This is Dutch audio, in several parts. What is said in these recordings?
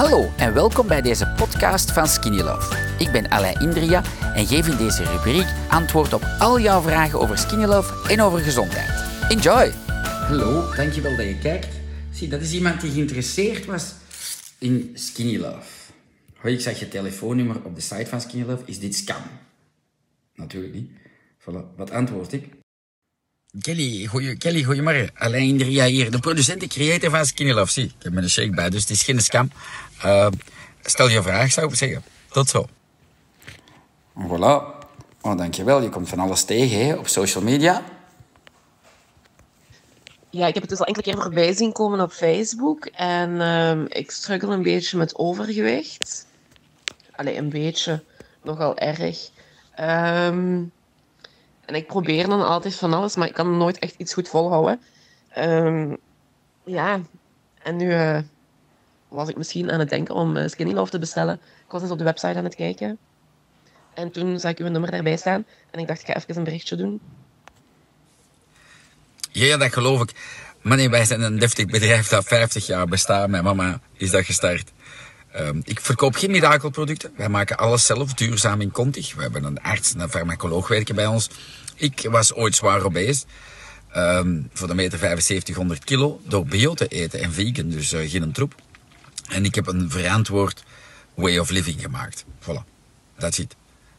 Hallo en welkom bij deze podcast van Skinny Love. Ik ben Alain Indria en geef in deze rubriek antwoord op al jouw vragen over Skinny Love en over gezondheid. Enjoy! Hallo, dankjewel dat je kijkt. Zie, dat is iemand die geïnteresseerd was in Skinny Love. Hoi, ik zag je telefoonnummer op de site van Skinny Love. Is dit scam? Natuurlijk niet. Voilà. Wat antwoord ik? Kelly, goeie, Kelly, goeiemorgen. Alain Indria hier, de producent en creator van Skinny Love. Zie, ik heb een shake bij, dus het is geen scam. Uh, stel je vraag, zou ik zeggen. Tot zo. Voilà. Oh, dankjewel. Je komt van alles tegen hè, op social media. Ja, ik heb het dus al enkele keer voorbij zien komen op Facebook. En um, ik struggle een beetje met overgewicht. Allee, een beetje. Nogal erg. Um, en ik probeer dan altijd van alles, maar ik kan nooit echt iets goed volhouden. Um, ja, en nu uh, was ik misschien aan het denken om uh, Skinny Love te bestellen. Ik was eens op de website aan het kijken. En toen zag ik uw nummer daarbij staan. En ik dacht, ik ga even een berichtje doen. Ja, dat geloof ik. Maar wij zijn een deftig bedrijf dat 50 jaar bestaat. Mijn mama is dat gestart. Um, ik verkoop geen mirakelproducten. Wij maken alles zelf, duurzaam en kontig. We hebben een arts en een farmacoloog werken bij ons. Ik was ooit zwaar obese. Um, voor de meter 7500 kilo. Door bio te eten en vegan, dus uh, geen troep. En ik heb een verantwoord way of living gemaakt. Voilà, that's it.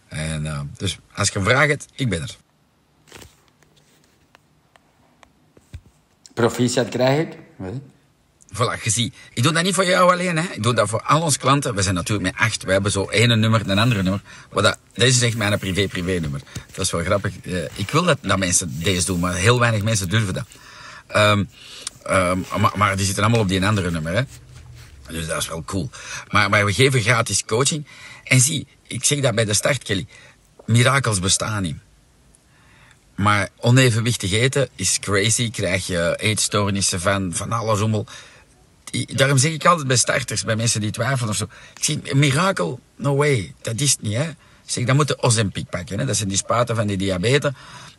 En, uh, dus als je een vraag hebt, ik ben er. Proficiat krijg ik. Nee. Voilà, je ziet. Ik doe dat niet voor jou alleen, hè. Ik doe dat voor al onze klanten. We zijn natuurlijk met acht. We hebben zo ene nummer en een andere nummer. Maar dat, deze is echt mijn privé-privé-nummer. Dat is wel grappig. Uh, ik wil dat, dat mensen deze doen, maar heel weinig mensen durven dat. Um, um, maar, maar, die zitten allemaal op die andere nummer, hè. Dus dat is wel cool. Maar, maar we geven gratis coaching. En zie, ik zeg dat bij de start, Kelly. Mirakels bestaan niet. Maar onevenwichtig eten is crazy. Krijg je eetstoornissen van, van alle rommel daarom zeg ik altijd bij starters, bij mensen die twijfelen of zo. Ik zie, een mirakel, no way. Dat is het niet, hè. Zeg, dan moeten Ozempic pakken, hè. Dat zijn die spaten van die diabetes.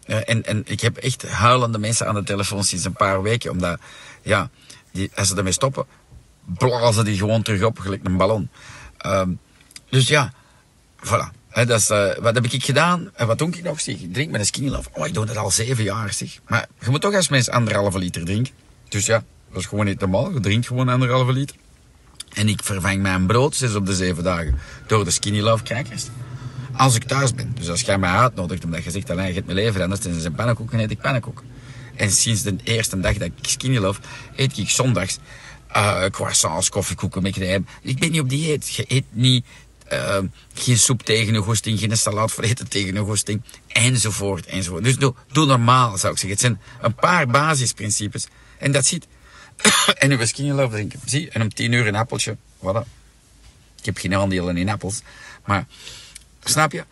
Uh, en, en ik heb echt huilende mensen aan de telefoon sinds een paar weken, omdat, ja, die, als ze ermee stoppen, blazen die gewoon terug op, gelijk een ballon. Um, dus ja, voilà. Dat is, uh, wat heb ik gedaan? En wat doe ik nog? Zeg, ik drink met een skinny. Oh, ik doe dat al zeven jaar, zeg. Maar je moet toch als mens anderhalve liter drinken. Dus ja, dat is gewoon niet normaal. Je drinkt gewoon anderhalve liter. En ik vervang mijn brood zes op de zeven dagen door de Skinny Love crackers. Als ik thuis ben. Dus als jij mij uitnodigt omdat je zegt, alleen je hebt mijn leven anders, dan is een pannenkoek en eet ik pannenkoek. En sinds de eerste dag dat ik Skinny Love, eet ik zondags uh, croissants, koffiekoeken crème. Ik ben niet op dieet. Je eet niet uh, geen soep tegen een goesting, geen salaat voor eten tegen een goesting, enzovoort, enzovoort. Dus doe, doe normaal, zou ik zeggen. Het zijn een paar basisprincipes. En dat ziet en uw skinny love drinken. Zie, en om tien uur een appeltje. Voilà. Ik heb geen aandelen in appels. Maar, snap je?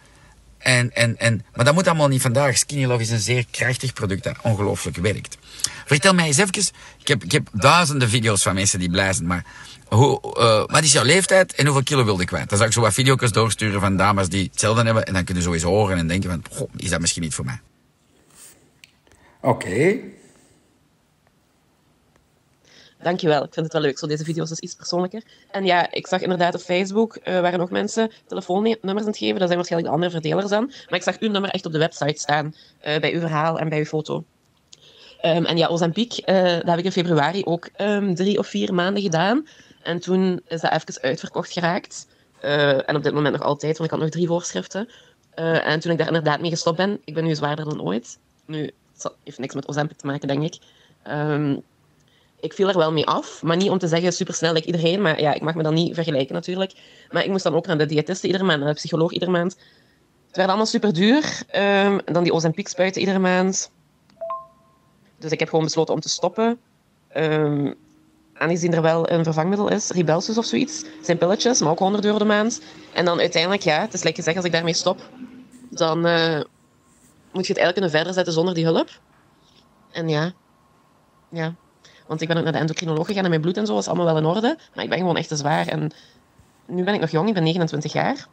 En, en, en, maar dat moet allemaal niet vandaag. Skinny Love is een zeer krachtig product dat ongelooflijk werkt. Vertel mij eens even. Ik heb, ik heb duizenden video's van mensen die blij. Maar hoe, uh, wat is jouw leeftijd en hoeveel kilo wilde ik kwijt? Dan zou ik zo wat video's doorsturen van dames die hetzelfde hebben. En dan kunnen ze zo horen en denken van, is dat misschien niet voor mij? Oké. Dankjewel, ik vind het wel leuk. Zo, deze video's is iets persoonlijker. En ja, ik zag inderdaad op Facebook, uh, waren nog mensen telefoonnummers aan het geven. Dat zijn waarschijnlijk de andere verdelers dan. Maar ik zag uw nummer echt op de website staan, uh, bij uw verhaal en bij uw foto. Um, en ja, Ozempic, uh, dat heb ik in februari ook um, drie of vier maanden gedaan. En toen is dat even uitverkocht geraakt. en op dit moment nog altijd, want ik had nog drie voorschriften. en toen ik daar inderdaad mee gestopt ben, ik ben nu zwaarder dan ooit. Nu, heeft niks met Ozempic te maken, denk ik. Um, ik viel er wel mee af. Maar niet om te zeggen supersnel, like iedereen. Maar ja, ik mag me dan niet vergelijken natuurlijk. Maar ik moest dan ook naar de diëtiste iedere maand, naar de psycholoog iedere maand. Het werd allemaal super duur. Um, en dan die Ozempic spuiten iedere maand. Dus ik heb gewoon besloten om te stoppen. Um, aangezien er wel een vervangmiddel is, Ribelsus of zoiets. Zijn pilletjes, maar ook 100 euro de maand. En dan uiteindelijk, ja, het is lekker gezegd, als ik daarmee stop, dan uh, moet je het eigenlijk kunnen verder zetten zonder die hulp. En ja, ja, want ik ben ook naar de endocrinoloog gegaan en mijn bloed en zo was allemaal wel in orde. Maar ik ben gewoon echt te zwaar. En nu ben ik nog jong, ik ben 29 jaar.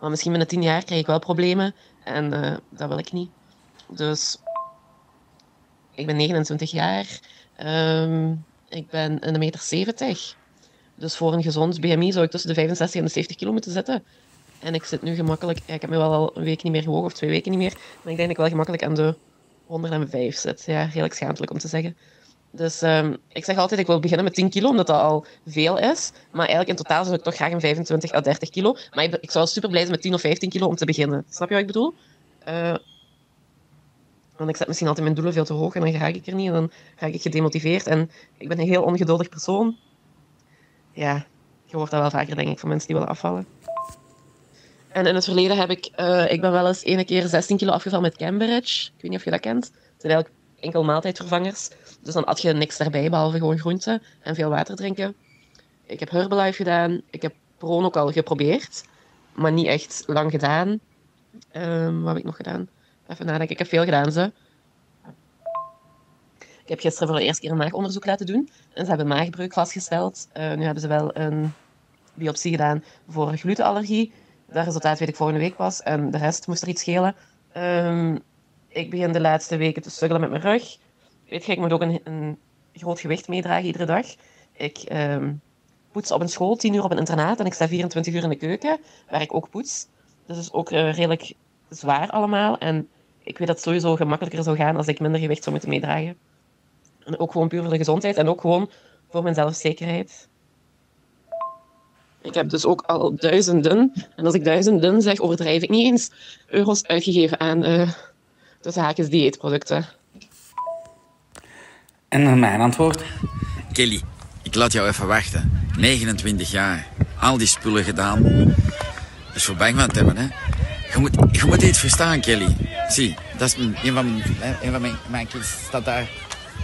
Maar misschien binnen 10 jaar krijg ik wel problemen. En uh, dat wil ik niet. Dus ik ben 29 jaar. Um, ik ben een meter 70. Dus voor een gezond BMI zou ik tussen de 65 en de 70 kilo moeten zitten. En ik zit nu gemakkelijk, ik heb me wel al een week niet meer gewogen, of twee weken niet meer. Maar ik denk dat ik wel gemakkelijk aan de 105 zit. Ja, redelijk schaamtelijk om te zeggen. Dus um, ik zeg altijd, ik wil beginnen met 10 kilo, omdat dat al veel is. Maar eigenlijk in totaal zou ik toch graag een 25 à 30 kilo. Maar ik, ik zou super blij zijn met 10 of 15 kilo om te beginnen. Snap je wat ik bedoel? Uh, want ik zet misschien altijd mijn doelen veel te hoog en dan raak ik er niet. En dan raak ik gedemotiveerd. En ik ben een heel ongeduldig persoon. Ja, je hoort dat wel vaker, denk ik, van mensen die willen afvallen. En in het verleden heb ik... Uh, ik ben wel eens ene keer 16 kilo afgevallen met Cambridge. Ik weet niet of je dat kent. Het zijn eigenlijk enkel maaltijdvervangers. Dus dan at je niks daarbij, behalve gewoon groenten en veel water drinken. Ik heb Herbalife gedaan. Ik heb Proon ook al geprobeerd. Maar niet echt lang gedaan. Um, wat heb ik nog gedaan? Even nadenken. Ik heb veel gedaan, ze. Ik heb gisteren voor de eerste keer een maagonderzoek laten doen. En ze hebben maagbreuk vastgesteld. Uh, nu hebben ze wel een biopsie gedaan voor glutenallergie. Dat resultaat weet ik volgende week pas. En de rest moest er iets schelen. Um, ik begin de laatste weken te struggelen met mijn rug. Weet je, ik moet ook een, een groot gewicht meedragen iedere dag. Ik um, poets op een school, 10 uur op een internaat. En ik sta 24 uur in de keuken, waar ik ook poets. Dus dat is ook uh, redelijk zwaar allemaal. En ik weet dat het sowieso gemakkelijker zou gaan als ik minder gewicht zou moeten meedragen. En ook gewoon puur voor de gezondheid en ook gewoon voor mijn zelfzekerheid. Ik heb dus ook al duizenden, en als ik duizenden zeg, overdrijf ik niet eens, euro's uitgegeven aan uh, tussen haakjes dieetproducten. En dan mijn antwoord? Kelly, ik laat jou even wachten. 29 jaar, al die spullen gedaan. Dus voor bang van te hebben, hè. Je moet, je moet iets verstaan, Kelly. Zie, dat is een van, een van mijn, mijn kids staat daar.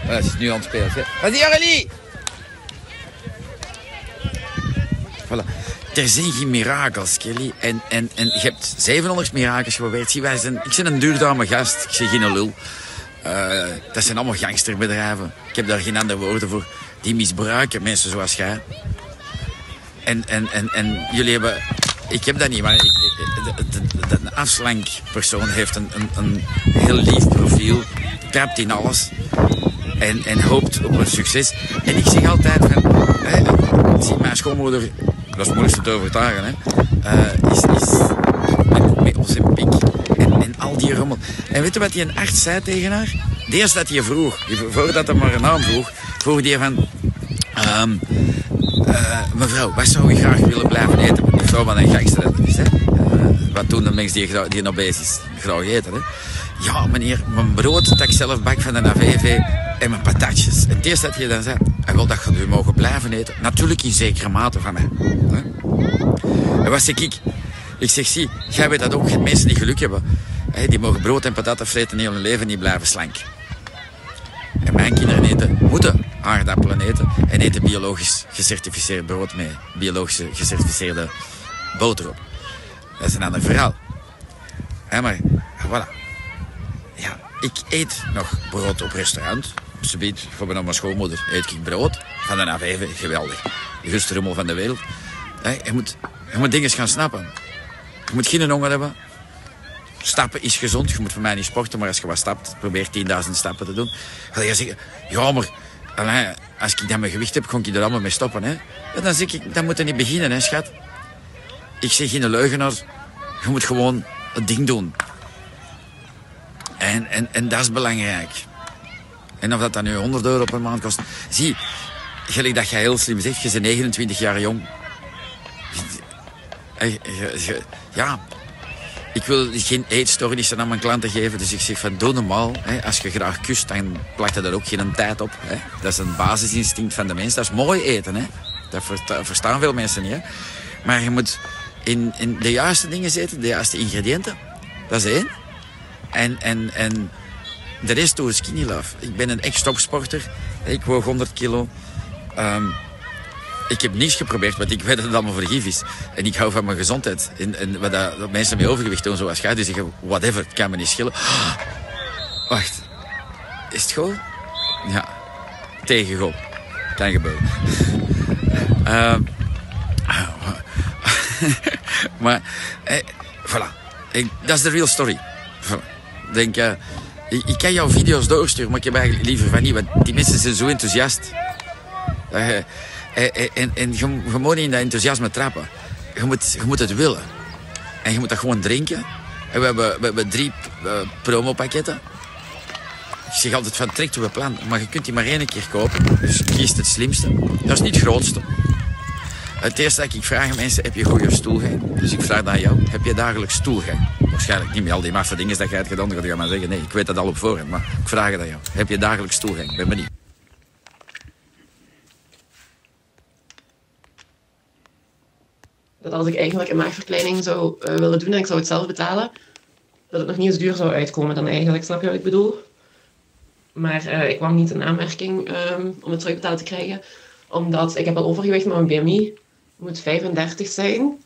Dat is nu aan het spelen. Wat is die, Aurélie? Voilà. Er zijn geen mirakels, Kelly. En, en, en je hebt 700 mirakels geprobeerd. Zie, wij zijn, ik ben een duurzame gast. Ik zeg geen lul. Uh, dat zijn allemaal gangsterbedrijven. Ik heb daar geen andere woorden voor. Die misbruiken mensen zoals jij. En, en, en, en jullie hebben... Ik heb dat niet, maar ik, een afslankpersoon heeft een, een, een heel lief profiel. Trapt in alles. En, en hoopt op een succes. En ik zeg altijd van... Zie mijn schoonmoeder dat is het moeilijkste te overtuigen, hè, uh, is, is met, onze pik en, en, al die rommel. En weet je wat die een arts zei tegen haar? De eerste dat hij vroeg, voordat hij maar een naam vroeg, vroeg hij van... Um, uh, mevrouw, wat zou u graag willen blijven eten? Zou wat een gangster is, hè? Uh, wat doen de mensen die, die nog bezig is? Graag eten, hè? Ja, meneer, mijn brood dat ik zelf bak van de AVV en mijn patatjes. En het eerste dat je dan zei, hij wil dat je u mogen blijven eten. Natuurlijk in zekere mate van mij. En wat zeg ik? Ik zeg, zie, jij weet dat ook. mensen die geluk hebben. die mogen brood en patatten vreten heel hun leven niet blijven slank. En mijn kinderen eten, moeten aardappelen eten en eten biologisch gecertificeerd brood met biologisch gecertificeerde boter op. Dat is een ander verhaal. Maar, voilà. Ja, ik eet nog brood op restaurant. Subiet, voor mijn schoonmoeder, eet ik brood van de AVV. Geweldig. De rummel van de wereld. je, moet, je moet dingen gaan snappen. Je moet geen honger hebben. Stappen is gezond. Je moet voor mij niet sporten, maar als je wat stapt, probeer 10.000 stappen te doen. Ga je zeggen, ja, maar als ik dan mijn gewicht heb, kon ik er allemaal mee stoppen. Hè? dan zeg ik, dan moet je niet beginnen, hè, schat. Ik zeg geen leugenaar. Je moet gewoon het ding doen. En, en, en dat is belangrijk. En of dat dan nu 100 euro per maand kost. Zie, gelijk dat jij heel slim zegt, je bent 29 jaar jong. Ja, ik wil geen eetstoornissen aan mijn klanten geven, dus ik zeg van doe normaal. Als je graag kust, dan plakt er ook geen tijd op. Dat is een basisinstinct van de mens. Dat is mooi eten. Hè. Dat verstaan veel mensen niet. Maar je moet in, in de juiste dingen zitten, de juiste ingrediënten. Dat is één. En, en, en de rest doe skinny love. Ik ben een ex-topsporter. Ik woog 100 kilo. Um, ik heb niets geprobeerd, want ik weet dat het allemaal vergif is. En ik hou van mijn gezondheid. En, en wat dat, mensen met overgewicht doen, zoals jij, die zeggen, whatever, het kan me niet schillen. wacht. Is het goed? Ja. Tegen God. Kan gebeuren. uh, maar, eh, voilà. Dat is de real story. Denk, uh, ik, ik, kan jouw video's doorsturen, maar ik heb eigenlijk liever van niet, want die mensen zijn zo enthousiast. En, en, en je, je moet niet in dat enthousiasme trappen. Je moet, je moet het willen. En je moet dat gewoon drinken. En we hebben, we drie uh, promopakketten. Ik zeg altijd van trek we plan, maar je kunt die maar één keer kopen. Dus kies het slimste. Dat is niet het grootste. Het eerste dat ik vraag aan mensen, heb je goede stoelgang? Dus ik vraag aan jou, heb je dagelijks stoelgang? Waarschijnlijk niet met al die maffe dingen dat je hebt gedaan, dan ga je maar zeggen, nee, ik weet dat al op voorhand. Maar ik vraag het aan jou, heb je dagelijks stoelgang? Ben benieuwd. Dat als ik eigenlijk een maagverkleining zou uh, willen doen en ik zou het zelf betalen, dat het nog niet eens duur zou uitkomen dan eigenlijk. Snap je wat ik bedoel? Maar uh, ik kwam niet in aanmerking um, om het terugbetaald te krijgen. Omdat ik heb al overgewicht met mijn BMI moet 35 zijn.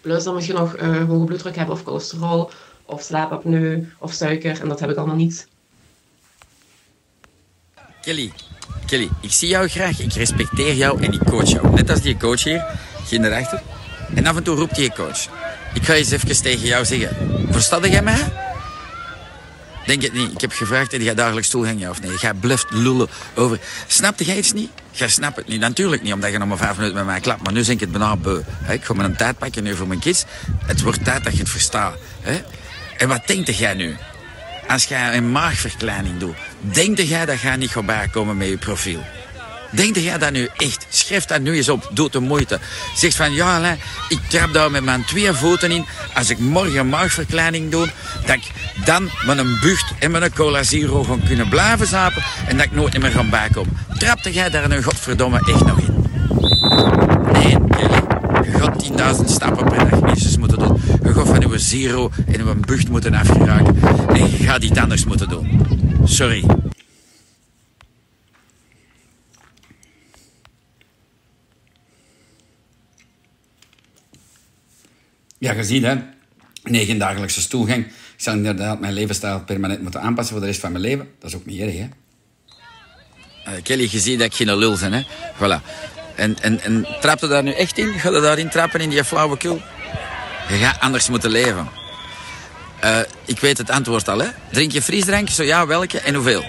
Plus dan moet je nog uh, hoge bloeddruk hebben of cholesterol of slaapapneu of suiker. En dat heb ik allemaal niet. Kelly, Kelly, ik zie jou graag, ik respecteer jou en ik coach jou. Net als die coach hier, ging erachter. En af en toe roept die coach. Ik ga eens even tegen jou zeggen. Verstaat jij mij? Denk het niet. Ik heb gevraagd, en je dagelijks stoelgang of nee? Ga bluft lullen over... Snapte jij iets niet? Jij snapt het niet. Natuurlijk niet, omdat je nog maar vijf minuten met mij klapt. Maar nu denk ik het bijna beu. Ik ga me een tijd pakken nu voor mijn kids. Het wordt tijd dat je het verstaat. En wat denkt jij nu? Als jij een maagverkleining doet, denkt jij dat jij niet gaat bijkomen met je profiel? Denk jij dat nu echt? Schrijf dat nu eens op. Doe de moeite. Zeg van, ja, Alain, ik trap daar met mijn twee voeten in. Als ik morgen een maagverkleining doe, dat ik dan met een bucht en met een cola zero gaan kunnen blijven zapen en dat ik nooit meer ga bijkomen. Trapte jij daar nu godverdomme echt nog in? Nee. Je gaat 10.000 stappen per dag minstens moeten doen. Je gaat van uw zero en uw bucht moeten afgeraken. En je gaat iets anders moeten doen. Sorry. Ja, je ziet hè. Negen dagelijkse stoelgang. Ik zal inderdaad mijn levensstijl permanent moeten aanpassen voor de rest van mijn leven. Dat is ook niet erg, hè. Uh, Kelly, je ziet dat ik geen lul ben, hè. Voilà. En, en, en trap je daar nu echt in? Ga je daarin trappen, in die flauwekul? Je gaat anders moeten leven. Uh, ik weet het antwoord al, hè. Drink je frisdrank? Zo ja, welke en hoeveel?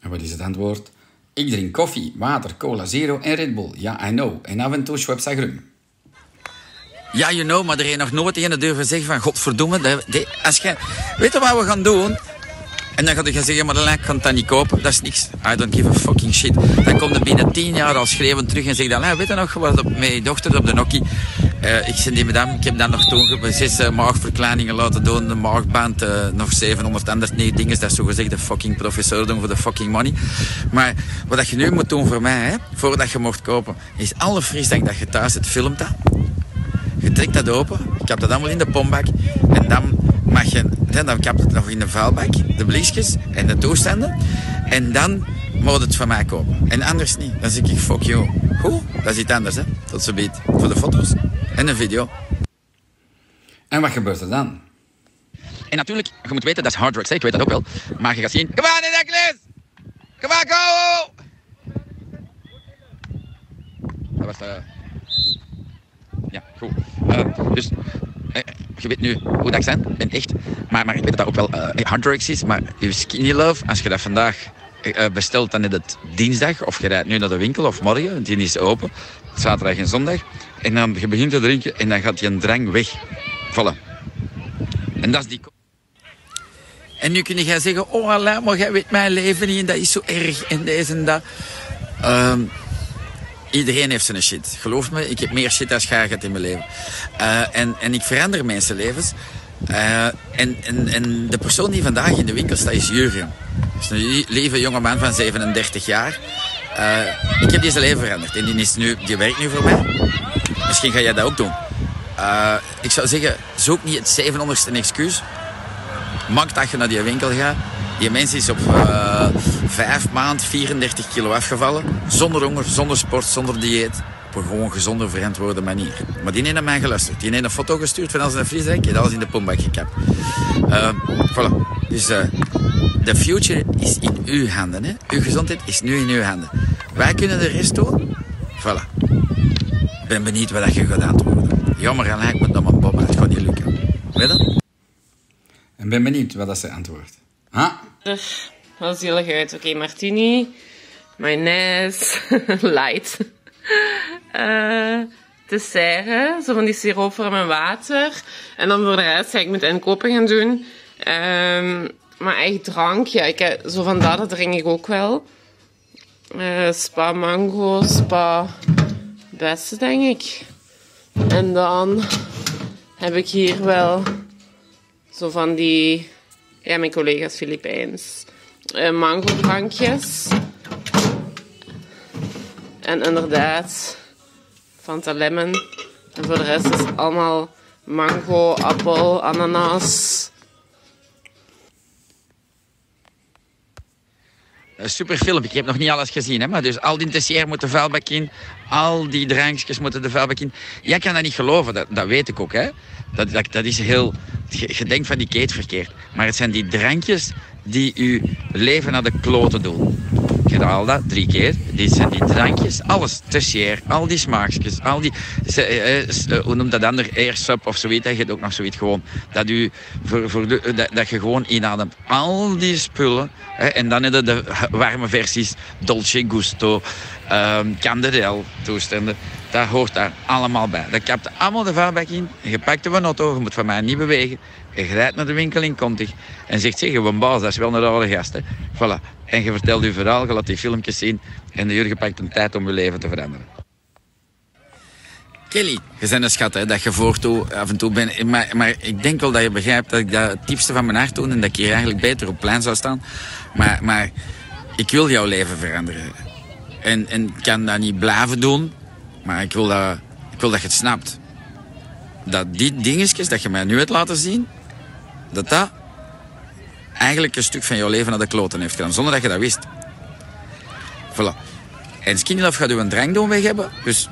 En wat is het antwoord? Ik drink koffie, water, cola zero en Red Bull. Ja, I know. En af en toe Schweppes ja, you know, maar er heeft nog nooit een durven zeggen van... Godverdomme, de, de, als je... Weet je wat we gaan doen? En dan ga je zeggen, maar de kan dat niet kopen. Dat is niks. I don't give a fucking shit. Dan komt er binnen tien jaar al schreeuwend terug en zegt dan... Weet je nog wat op mijn dochter op de nokkie... Uh, ik, die madame, ik heb dan nog toen zes uh, laten doen. De maagband, uh, nog 700 andere nee, dingen. Dat is zo gezegd de fucking professor doen voor de fucking money. Maar wat je nu moet doen voor mij, hè, voordat je mocht kopen, is alle frisdrank dat je thuis het filmt dat. Je trekt dat open. Ik heb dat allemaal in de pombak. En dan mag je... Dan kap het nog in de vuilbak. De blikjes en de toestanden. En dan moet het van mij kopen. En anders niet. Dan zeg ik, fuck you. Goed, dat is iets anders, hè. Tot zo biedt. Voor de foto's. En een video. En wat gebeurt er dan? En natuurlijk, je moet weten, dat is hard drugs, ik weet dat ook wel. Maar je gaat zien... Kom aan, necklace! Kom aan, go! Dat was... Uh... Ja, goed. Uh, dus uh, je weet nu hoe dat zijn, ben echt. Maar, maar ik weet dat ook wel uh, hard is. Maar je skinny love, als je dat vandaag bestelt, dan is het dinsdag. Of je rijdt nu naar de winkel of morgen, die is open. Zaterdag en zondag. En dan je begint te drinken en dan gaat je drang weg. Vallen. En dat is die... En nu kun je zeggen, oh Allah, maar jij weet mijn leven niet en dat is zo erg en deze en dat. Um, Iedereen heeft zijn shit. Geloof me, ik heb meer shit als jij in mijn leven. Uh, en, en ik verander mensenlevens. Uh, en, en, en de persoon die vandaag in de winkel staat is Jurgen. Dat is een lieve jonge man van 37 jaar. Uh, ik heb deze leven veranderd. En die, is nu, die werkt nu voor mij. Misschien ga jij dat ook doen. ik zou zeggen, zoek niet het 700ste excuus. Maak dat je naar die winkel gaat. Die mens is op uh, vijf maand 34 kilo afgevallen. Zonder honger, zonder sport, zonder dieet. Op een gewoon gezonde, verantwoorde manier. Maar die heeft naar mij geluisterd. Die heeft een foto gestuurd van als een frisdrank en alles in de pombak gekapt. Uh, voilà. Dus de future is in uw handen. Hè? Uw gezondheid is nu in uw handen. Wij kunnen de rest doen. Voilà. Ik ben benieuwd wat je gaat antwoorden. Jammer, lijkt me nog een bom. Het gaat niet lukken. Weet? En ben benieuwd wat dat ze antwoordt. Ah? Zielig uit. Oké, okay, martini mayonaise, light. Uh, dessert, zo van die siroop met water. En dan voor de rest ga ik met inkopen gaan doen. Um, maar echt drank, ja, ik heb, zo van dat, dat drink ik ook wel. Uh, spa mango, spa beste, denk ik. En dan heb ik hier wel zo van die, ja, mijn collega's Filipijns, uh, mango drankjes. En inderdaad, Fanta Lemon. En voor de rest is het allemaal mango, appel, ananas. Super film. Ik heb nog niet alles gezien, hè, maar dus al die dessert moet de vuilbak in. Al die drankjes moeten de vuilbak in. Jij kan dat niet geloven, dat, dat weet ik ook. Hè. Dat, dat, is heel... Je, denkt van die keet verkeerd. Maar het zijn die drankjes die uw leven naar de kloten doen. Herhaal dat drie keer. Zijn die drankjes, alles, tessier, al die smaakjes, al die, eh, eh, hoe noemt dat ander, airsub of zoiets. Je hebt ook nog zoiets gewoon, dat, u voor, voor dat, dat, je gewoon inademt. Al die spullen. Hè, en dan heb je de warme versies, Dolce Gusto, um, Canderel toestanden. Dat hoort daar allemaal bij. Dat kapt allemaal de vuilbak in. Je pakt de auto, je moet van mij niet bewegen. Je rijdt naar de winkel in Contig en zegt, zeg, een baas, dat is wel een rare gast. Hè. Voilà. En je vertelt je verhaal, je laat die filmpjes zien en de Jurgen pakt een tijd om je leven te veranderen. Kelly, je bent een schat hè, dat je voortoe af en toe bent. Maar, ik denk wel dat je begrijpt dat ik dat het diepste van mijn hart doe en dat ik hier eigenlijk beter op plein zou staan. Maar, maar ik wil jouw leven veranderen. En, en kan dat niet blijven doen, maar ik wil dat, ik wil dat je het snapt. Dat die dingetjes dat je mij nu hebt laten zien, dat dat eigenlijk een stuk van jouw leven naar de kloten heeft gedaan, zonder dat je dat wist. Voilà. En Skinny Love gaat u een drankdoom weg hebben, dus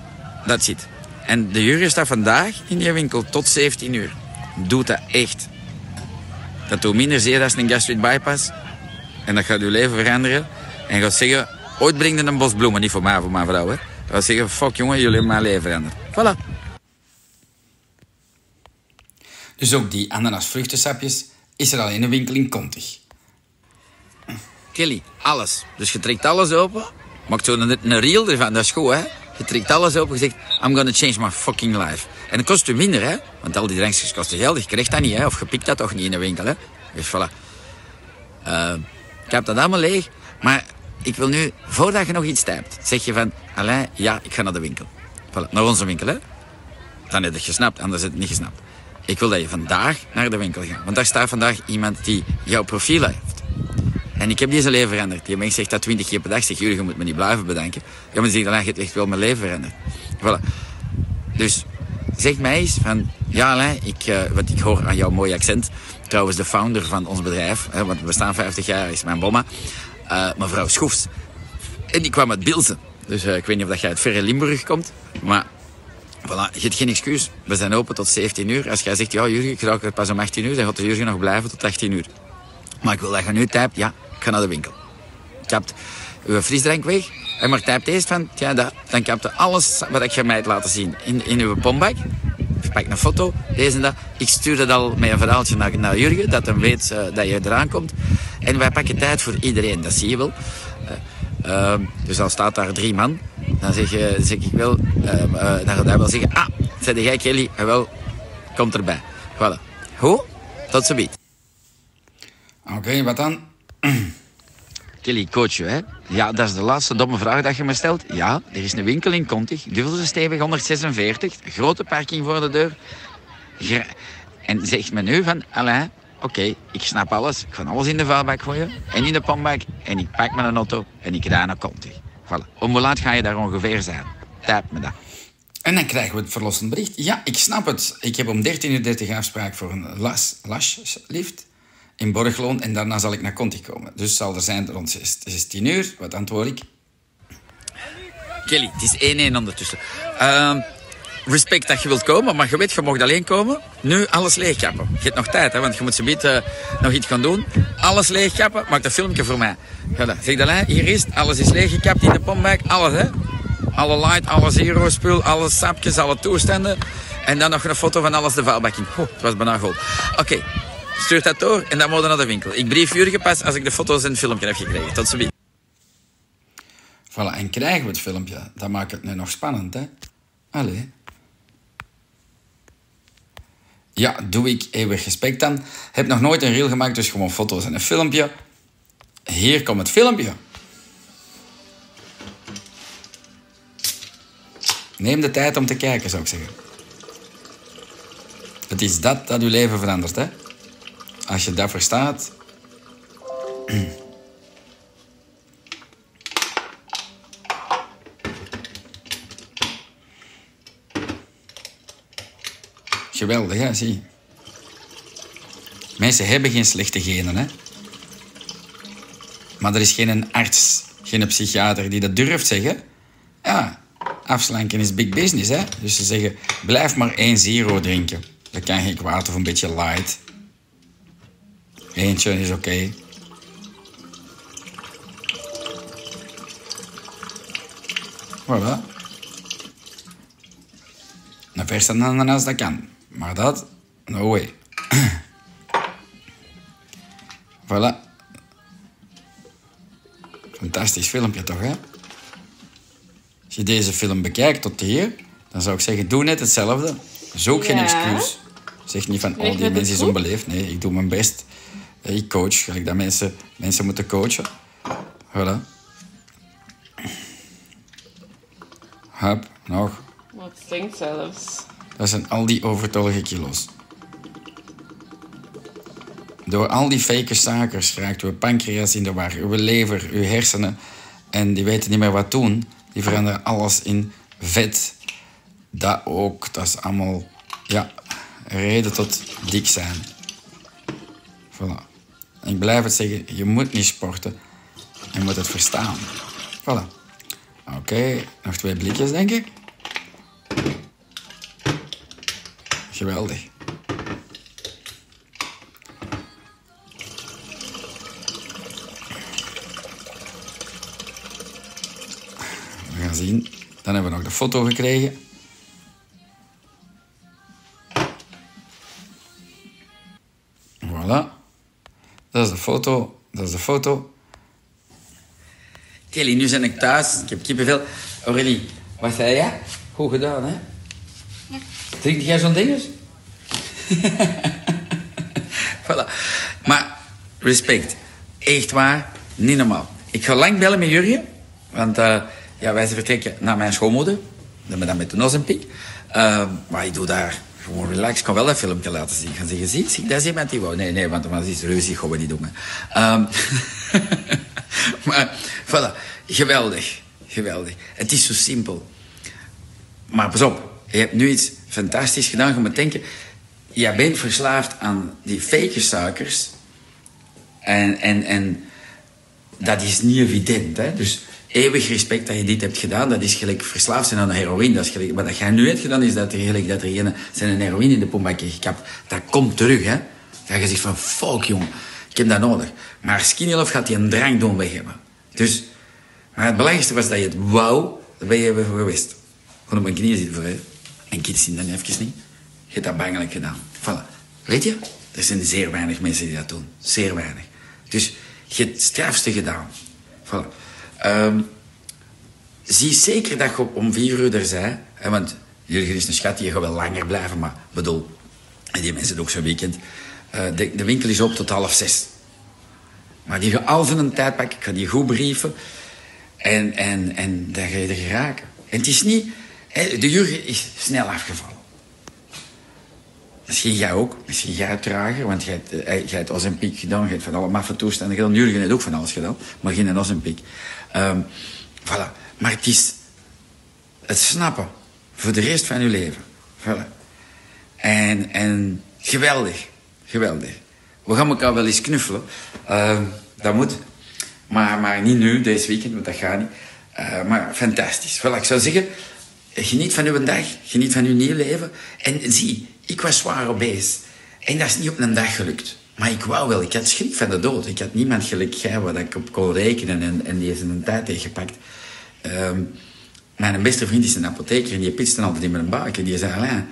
dat zit. En de jury staat vandaag in je winkel tot 17 uur. Doe dat echt. Dat doet minder zeer dan een gastric bypass. En dat gaat uw leven veranderen. En gaat zeggen, ooit breng je een bos bloemen, niet voor mij, voor mijn vrouw. Hè. Gaat zeggen, fuck jongen, jullie hebben mijn leven veranderd. Voilà. Dus ook die ananasvruchtensapjes is er al in een winkel in Contig. Kelly, alles. Dus je trekt alles open, maakt zo een, een reel ervan, dat is goed hè. Je trekt alles open en zegt, I'm gonna change my fucking life. En het kost u minder hè, want al die drankjes kosten geld. Je krijgt dat niet hè, of je pikt dat toch niet in de winkel hè. Dus voilà. Uh, ik heb dat allemaal leeg, maar ik wil nu, voordat je nog iets typt, zeg je van, Alain, ja, ik ga naar de winkel. Voilà, naar onze winkel hè. Dan heb je het gesnapt, anders heb je het niet gesnapt. Ik wil dat je vandaag naar de winkel gaat. Want daar staat vandaag iemand die jouw profiel heeft. En ik heb deze leven veranderd. Die mens zegt dat twintig keer per dag. Zegt, jullie, je moet me niet blijven bedanken. Ja, maar zegt dan, hebt echt wel mijn leven veranderd. Voilà. Dus zeg mij eens van, ja Alain, ik, uh, ik hoor aan jouw mooie accent. Trouwens, de founder van ons bedrijf, hè, want we bestaan 50 jaar, is mijn bomma. Uh, mevrouw Schoefs. En die kwam uit Bilzen. Dus uh, ik weet niet of dat jij uit verre Limburg komt. Maar Voilà, je hebt geen excuus. We zijn open tot 17 uur. Als jij zegt, ja Jurgen, ik raak pas om 18 uur, dan gaat de Jurgen nog blijven tot 18 uur. Maar ik wil dat je nu typt, ja, ik ga naar de winkel. Hebt uw frisdrank weg. En maar typt eerst van, ja, dat, dan kapt je alles wat ik je mij laten zien in, in uw pombak. Je pakt een foto, deze en dat. Ik stuur dat al met een verhaaltje naar, naar Jurgen, dat hij weet uh, dat je eraan komt. En wij pakken tijd voor iedereen, dat zie je wel. Uh, uh, dus dan staat daar drie man. Dan zeg, je, zeg ik wel, uh, uh, dan gaat hij wel zeggen, ah, zei jij Kelly, wel, komt erbij. Voilà. Hoe? Tot zo biedt. Oké, okay, wat dan? Kelly, coach je, hè? Ja, dat is de laatste domme vraag dat je me stelt. Ja, er is een winkel in Kontig, Duvelsen stevig 146, grote parking voor de deur. En zegt me nu van, Alain, oké, ik snap alles. Ik ga alles in de vuilbak gooien en in de panbak. En ik pak mijn auto en ik rij naar. Voilà. Om hoe laat ga je daar ongeveer zijn? Typ me dat. En dan krijgen we het verlossend bericht. Ja, ik snap het. Ik heb om 13.30 uur afspraak voor een las, lashlift in Borgloon en daarna zal ik naar Conti komen. Dus zal er zijn rond 16 uur. Wat antwoord ik? Kelly, het is 1-1 ondertussen. Uh, respect dat je wilt komen, maar je weet, je mag alleen komen. Nu alles leegkappen. Je hebt nog tijd, hè, want je moet ze uh, nog iets gaan doen. Alles leegkappen, maak een filmpje voor mij. Zeg dat, hè. hier is het, alles is leeggekapt in de pompbak, alles hè. Alle light, alle zero spul, alle sapjes, alle toestanden. En dan nog een foto van alles de vuilbak in. Oh, het was bijna goed. Oké, stuur dat door en dan moet naar de winkel. Ik brief Jurgen pas als ik de foto's en het filmpje heb gekregen. Tot ziens. Voilà, en krijgen we het filmpje. Dat maakt het nu nog spannend, hè? Allee. Ja, doe ik eeuwig respect dan. Heb nog nooit een reel gemaakt, dus gewoon foto's en een filmpje. Hier komt het filmpje. Neem de tijd om te kijken, zou ik zeggen. Het is dat dat uw leven verandert, hè? Als je dat verstaat. Geweldig, hè? Zie. Mensen hebben geen slechte genen, hè? Maar er is geen arts, geen psychiater die dat durft zeggen. Ja, afslanken is big business, hè? Dus ze zeggen, blijf maar één zero drinken. Dat kan geen kwaad of een beetje light. Eentje is oké. Okay. Voilà. Een verse ananas, dat kan. Maar dat, no way. voilà. Fantastisch filmpje toch, hè? Als je deze film bekijkt tot hier, dan zou ik zeggen, doe net hetzelfde. Zoek ja. geen excuus. Zeg niet van, oh, die mensen is onbeleefd. Nee, ik doe mijn best. Ik coach, gelijk dat mensen, mensen moeten coachen. Voilà. Hup, nog. Wat stinkt zelfs. Dat zijn al die overtollige kilo's. Door al die fake suikers raakt uw pancreas in de war, uw lever, uw hersenen. En die weten niet meer wat doen. Die veranderen alles in vet. Dat ook, dat is allemaal ja, reden tot dik zijn. Voilà. Ik blijf het zeggen, je moet niet sporten. Je moet het verstaan. Voilà. Oké, nog twee blikjes, denk ik. Geweldig. We gaan zien. Dan hebben we nog de foto gekregen. Voilà. Dat is de foto. Dat is de foto. Kelly, nu ben ik thuis. Ik heb kippenvel. Aurélie, wat zei je? Goed gedaan, hè? Drink jij zo'n ding voilà. Maar, respect. Echt waar, niet normaal. Ik ga lang bellen met Jurgen. Want uh, ja, wij vertrekken naar mijn schoonmoeder. Dan dan met de Ozempic. Uh, maar ik doe daar gewoon relax. Ik kan wel een filmpje laten zien. Ik ga zeggen, zie, zie, dat is iemand die wou. Nee, nee, want dan is ruzie, gaan we niet doen. Um, maar, voilà. Geweldig. Geweldig. Het is zo simpel. Maar pas op. Je hebt nu iets fantastisch gedaan. Je moet denken, jij bent verslaafd aan die fake suikers. En, en, en dat is niet evident. Hè? Dus eeuwig respect dat je dit hebt gedaan. Dat is gelijk verslaafd zijn aan heroïne. Dat is gelijk, wat jij nu hebt gedaan, is dat er gelijk dat er zijn een heroïne in de pompakje gekapt. Dat komt terug, hè. Dat je zegt van, fuck, jong. Ik heb dat nodig. Maar Skinny Love gaat die een drang doen weg hebben. Dus, maar het belangrijkste was dat je het wou, daar ben je even geweest. Gewoon op mijn knieën zitten voor. En kids zien dan even niet. Je hebt dat bangelijk gedaan. Voilà. Weet je? Er zijn zeer weinig mensen die dat doen. Zeer weinig. Dus je hebt het strafste gedaan. Voilà. Um, zie zeker dat je om vier uur er. Hè, want jullie is een schat, die gaat wel langer blijven. Maar bedoel, die mensen ook zo'n weekend. Uh, de, de, winkel is op tot half zes. Maar die gaat al zijn tijd pakken. Ik ga die goed brieven. En, en, en dan ga je er geraken. En het is niet... De Jurgen is snel afgevallen. Misschien jij ook. Misschien jij trager. Want jij hebt, uh, jij hebt Ozempiek gedaan. Je hebt van alle maffe toestanden gedaan. Jurgen heeft ook van alles gedaan. Maar geen Ozempiek. Um, voilà. Maar het is het snappen voor de rest van je leven. Voilà. En, en geweldig. Geweldig. We gaan elkaar wel eens knuffelen. Uh, dat moet. Maar, maar niet nu, deze weekend, want dat gaat niet. Uh, maar fantastisch. Voilà, ik zou zeggen, geniet van uw dag. Geniet van uw nieuw leven. En zie, ik was zwaar obese. En dat is niet op een dag gelukt. Maar ik wou wel, ik had schrik van de dood. Ik had niemand gelijk waar ik op kon rekenen en, en die is een tijd tegengepakt. Um, mijn beste vriend is een apotheker en die pitste altijd in mijn buik. En die zei, Alain,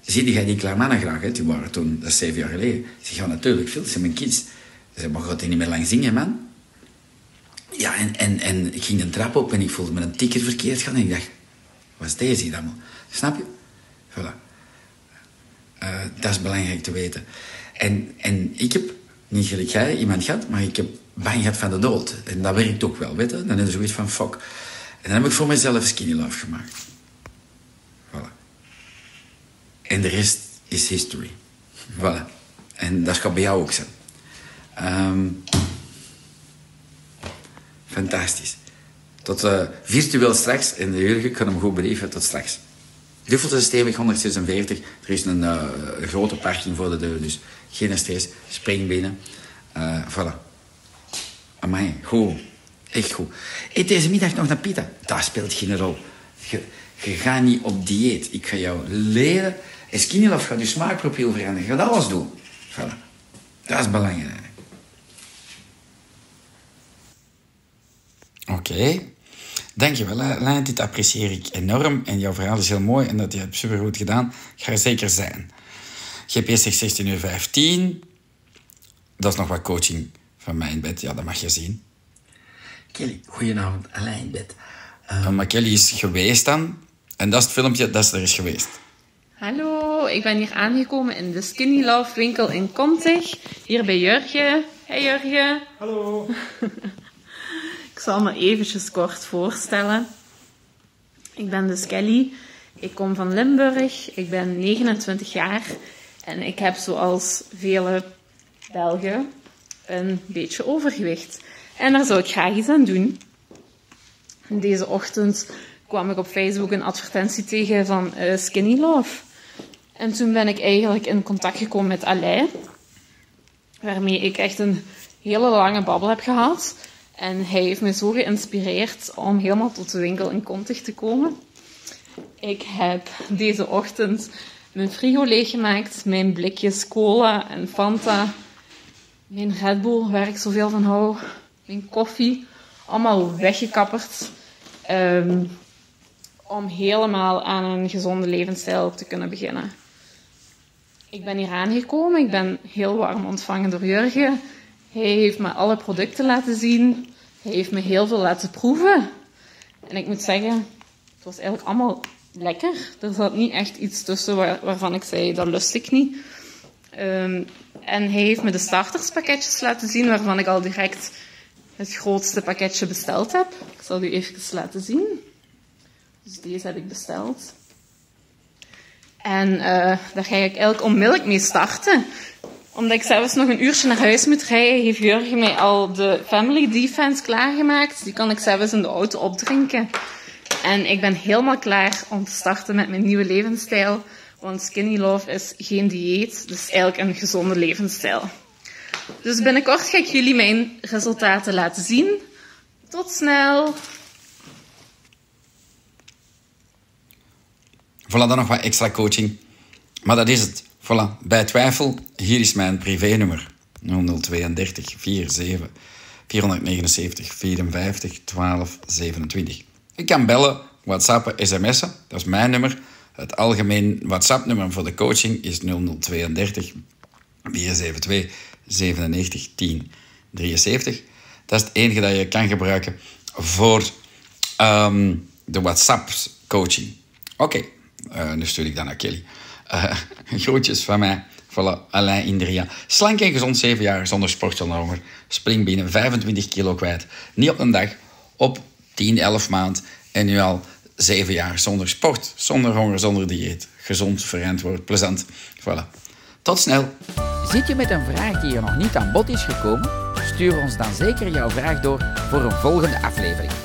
zie jij die klaarmannen graag? Hè? Die waren toen, zeven jaar geleden. Ik zeg, ja natuurlijk, veel, ze zijn mijn kids. Ze zei, maar niet meer lang zingen, man? Ja, en, en, en ik ging de trap op en ik voelde me een ticket verkeerd gaan. En ik dacht, wat is deze allemaal? Snap je? Voilà. Uh, dat is belangrijk te weten. En, en ik heb, niet gelijk jij, iemand gehad, maar ik heb bang gehad van de dood. En dat werkt ook wel, weet je? Dan is er zoiets van, fuck. En dan heb ik voor mezelf Skinny Love gemaakt. Voilà. En de rest is history. Voilà. En dat gaat bij jou ook zijn. Um, fantastisch. Tot uh, virtueel straks. En de Jurgen kan hem goed brieven. Tot straks. Duffels is stevig 146. Er is een, uh, grote parking voor de deur. Dus geen stress. Spring binnen. Uh, voilà. Amai, goed. Echt goed. Eet deze middag nog naar pita. Dat speelt geen rol. Je, je gaat niet op dieet. Ik ga jou leren. En Skinny Love gaat je smaakprofiel veranderen. Je gaat alles doen. Voilà. Dat is belangrijk. Oké. Dankjewel, Lijn. Dit apprecieer ik enorm. En jouw verhaal is heel mooi en dat je het supergoed gedaan. Ga er zeker zijn. GPS zegt 16 uur 15. Dat is nog wat coaching van mij in bed. Ja, dat mag je zien. Kelly, goedenavond. Alain in bed. Um... Maar Kelly is geweest dan. En dat is het filmpje dat er is geweest. Hallo, ik ben hier aangekomen in de Skinny Love winkel in Kontig. Hier bij Jurgen. Hey Jurgen. Hallo. zal me eventjes kort voorstellen. Ik ben dus Kelly. Ik kom van Limburg. Ik ben 29 jaar. En ik heb zoals vele Belgen een beetje overgewicht. En daar zou ik graag iets aan doen. Deze ochtend kwam ik op Facebook een advertentie tegen van uh, Skinny Love. En toen ben ik eigenlijk in contact gekomen met Alain, waarmee ik echt een hele lange babbel heb gehad. En hij heeft me zo geïnspireerd om helemaal tot de winkel in Kontig te komen. Ik heb deze ochtend mijn frigo leeggemaakt, mijn blikjes cola en Fanta, mijn Red Bull, waar ik zoveel van hou, mijn koffie, allemaal weggekapperd. Um, om helemaal aan een gezonde levensstijl te kunnen beginnen. Ik ben hier aangekomen, ik ben heel warm ontvangen door Jurgen. Hij heeft me alle producten laten zien, hij heeft me heel veel laten proeven. En ik moet zeggen, het was eigenlijk allemaal lekker. Er zat niet echt iets tussen waarvan ik zei, dat lust ik niet. Um, en hij heeft me de starterspakketjes laten zien, waarvan ik al direct het grootste pakketje besteld heb. Ik zal u even laten zien. Dus deze heb ik besteld. En uh, daar ga ik eigenlijk onmiddellijk mee starten. Omdat ik zelfs nog een uurtje naar huis moet rijden, heeft Jurgen mij al de Family Defense klaargemaakt. Die kan ik zelfs in de auto opdrinken. En ik ben helemaal klaar om te starten met mijn nieuwe levensstijl. Want Skinny Love is geen dieet, is eigenlijk een gezonde levensstijl. Dus binnenkort ga ik jullie mijn resultaten laten zien. Tot snel! Voilà, dan nog wat extra coaching. Maar dat is het. Voilà, bij twijfel, hier is mijn privénummer. 0032 47 479 54 12 27. Ik kan bellen, whatsappen, sms'en. Dat is mijn nummer. Het algemeen WhatsApp-nummer voor de coaching is 0032 472 97 10 73. Dat is het enige dat je kan gebruiken voor um, de WhatsApp-coaching. Oké. Uh, nu stuur ik dan naar Kelly. Uh, groetjes van mij. Voilà, Alain Indria. Slank en gezond, 7 jaar, zonder sport, zonder honger. Spring binnen, 25 kilo kwijt. Niet op een dag, op 10, 11 maand. En nu al 7 jaar zonder sport, zonder honger, zonder dieet. Gezond, verantwoord, plezant. Voilà. Tot snel. Zit je met een vraag die er nog niet aan bod is gekomen? Stuur ons dan zeker jouw vraag door voor een volgende aflevering.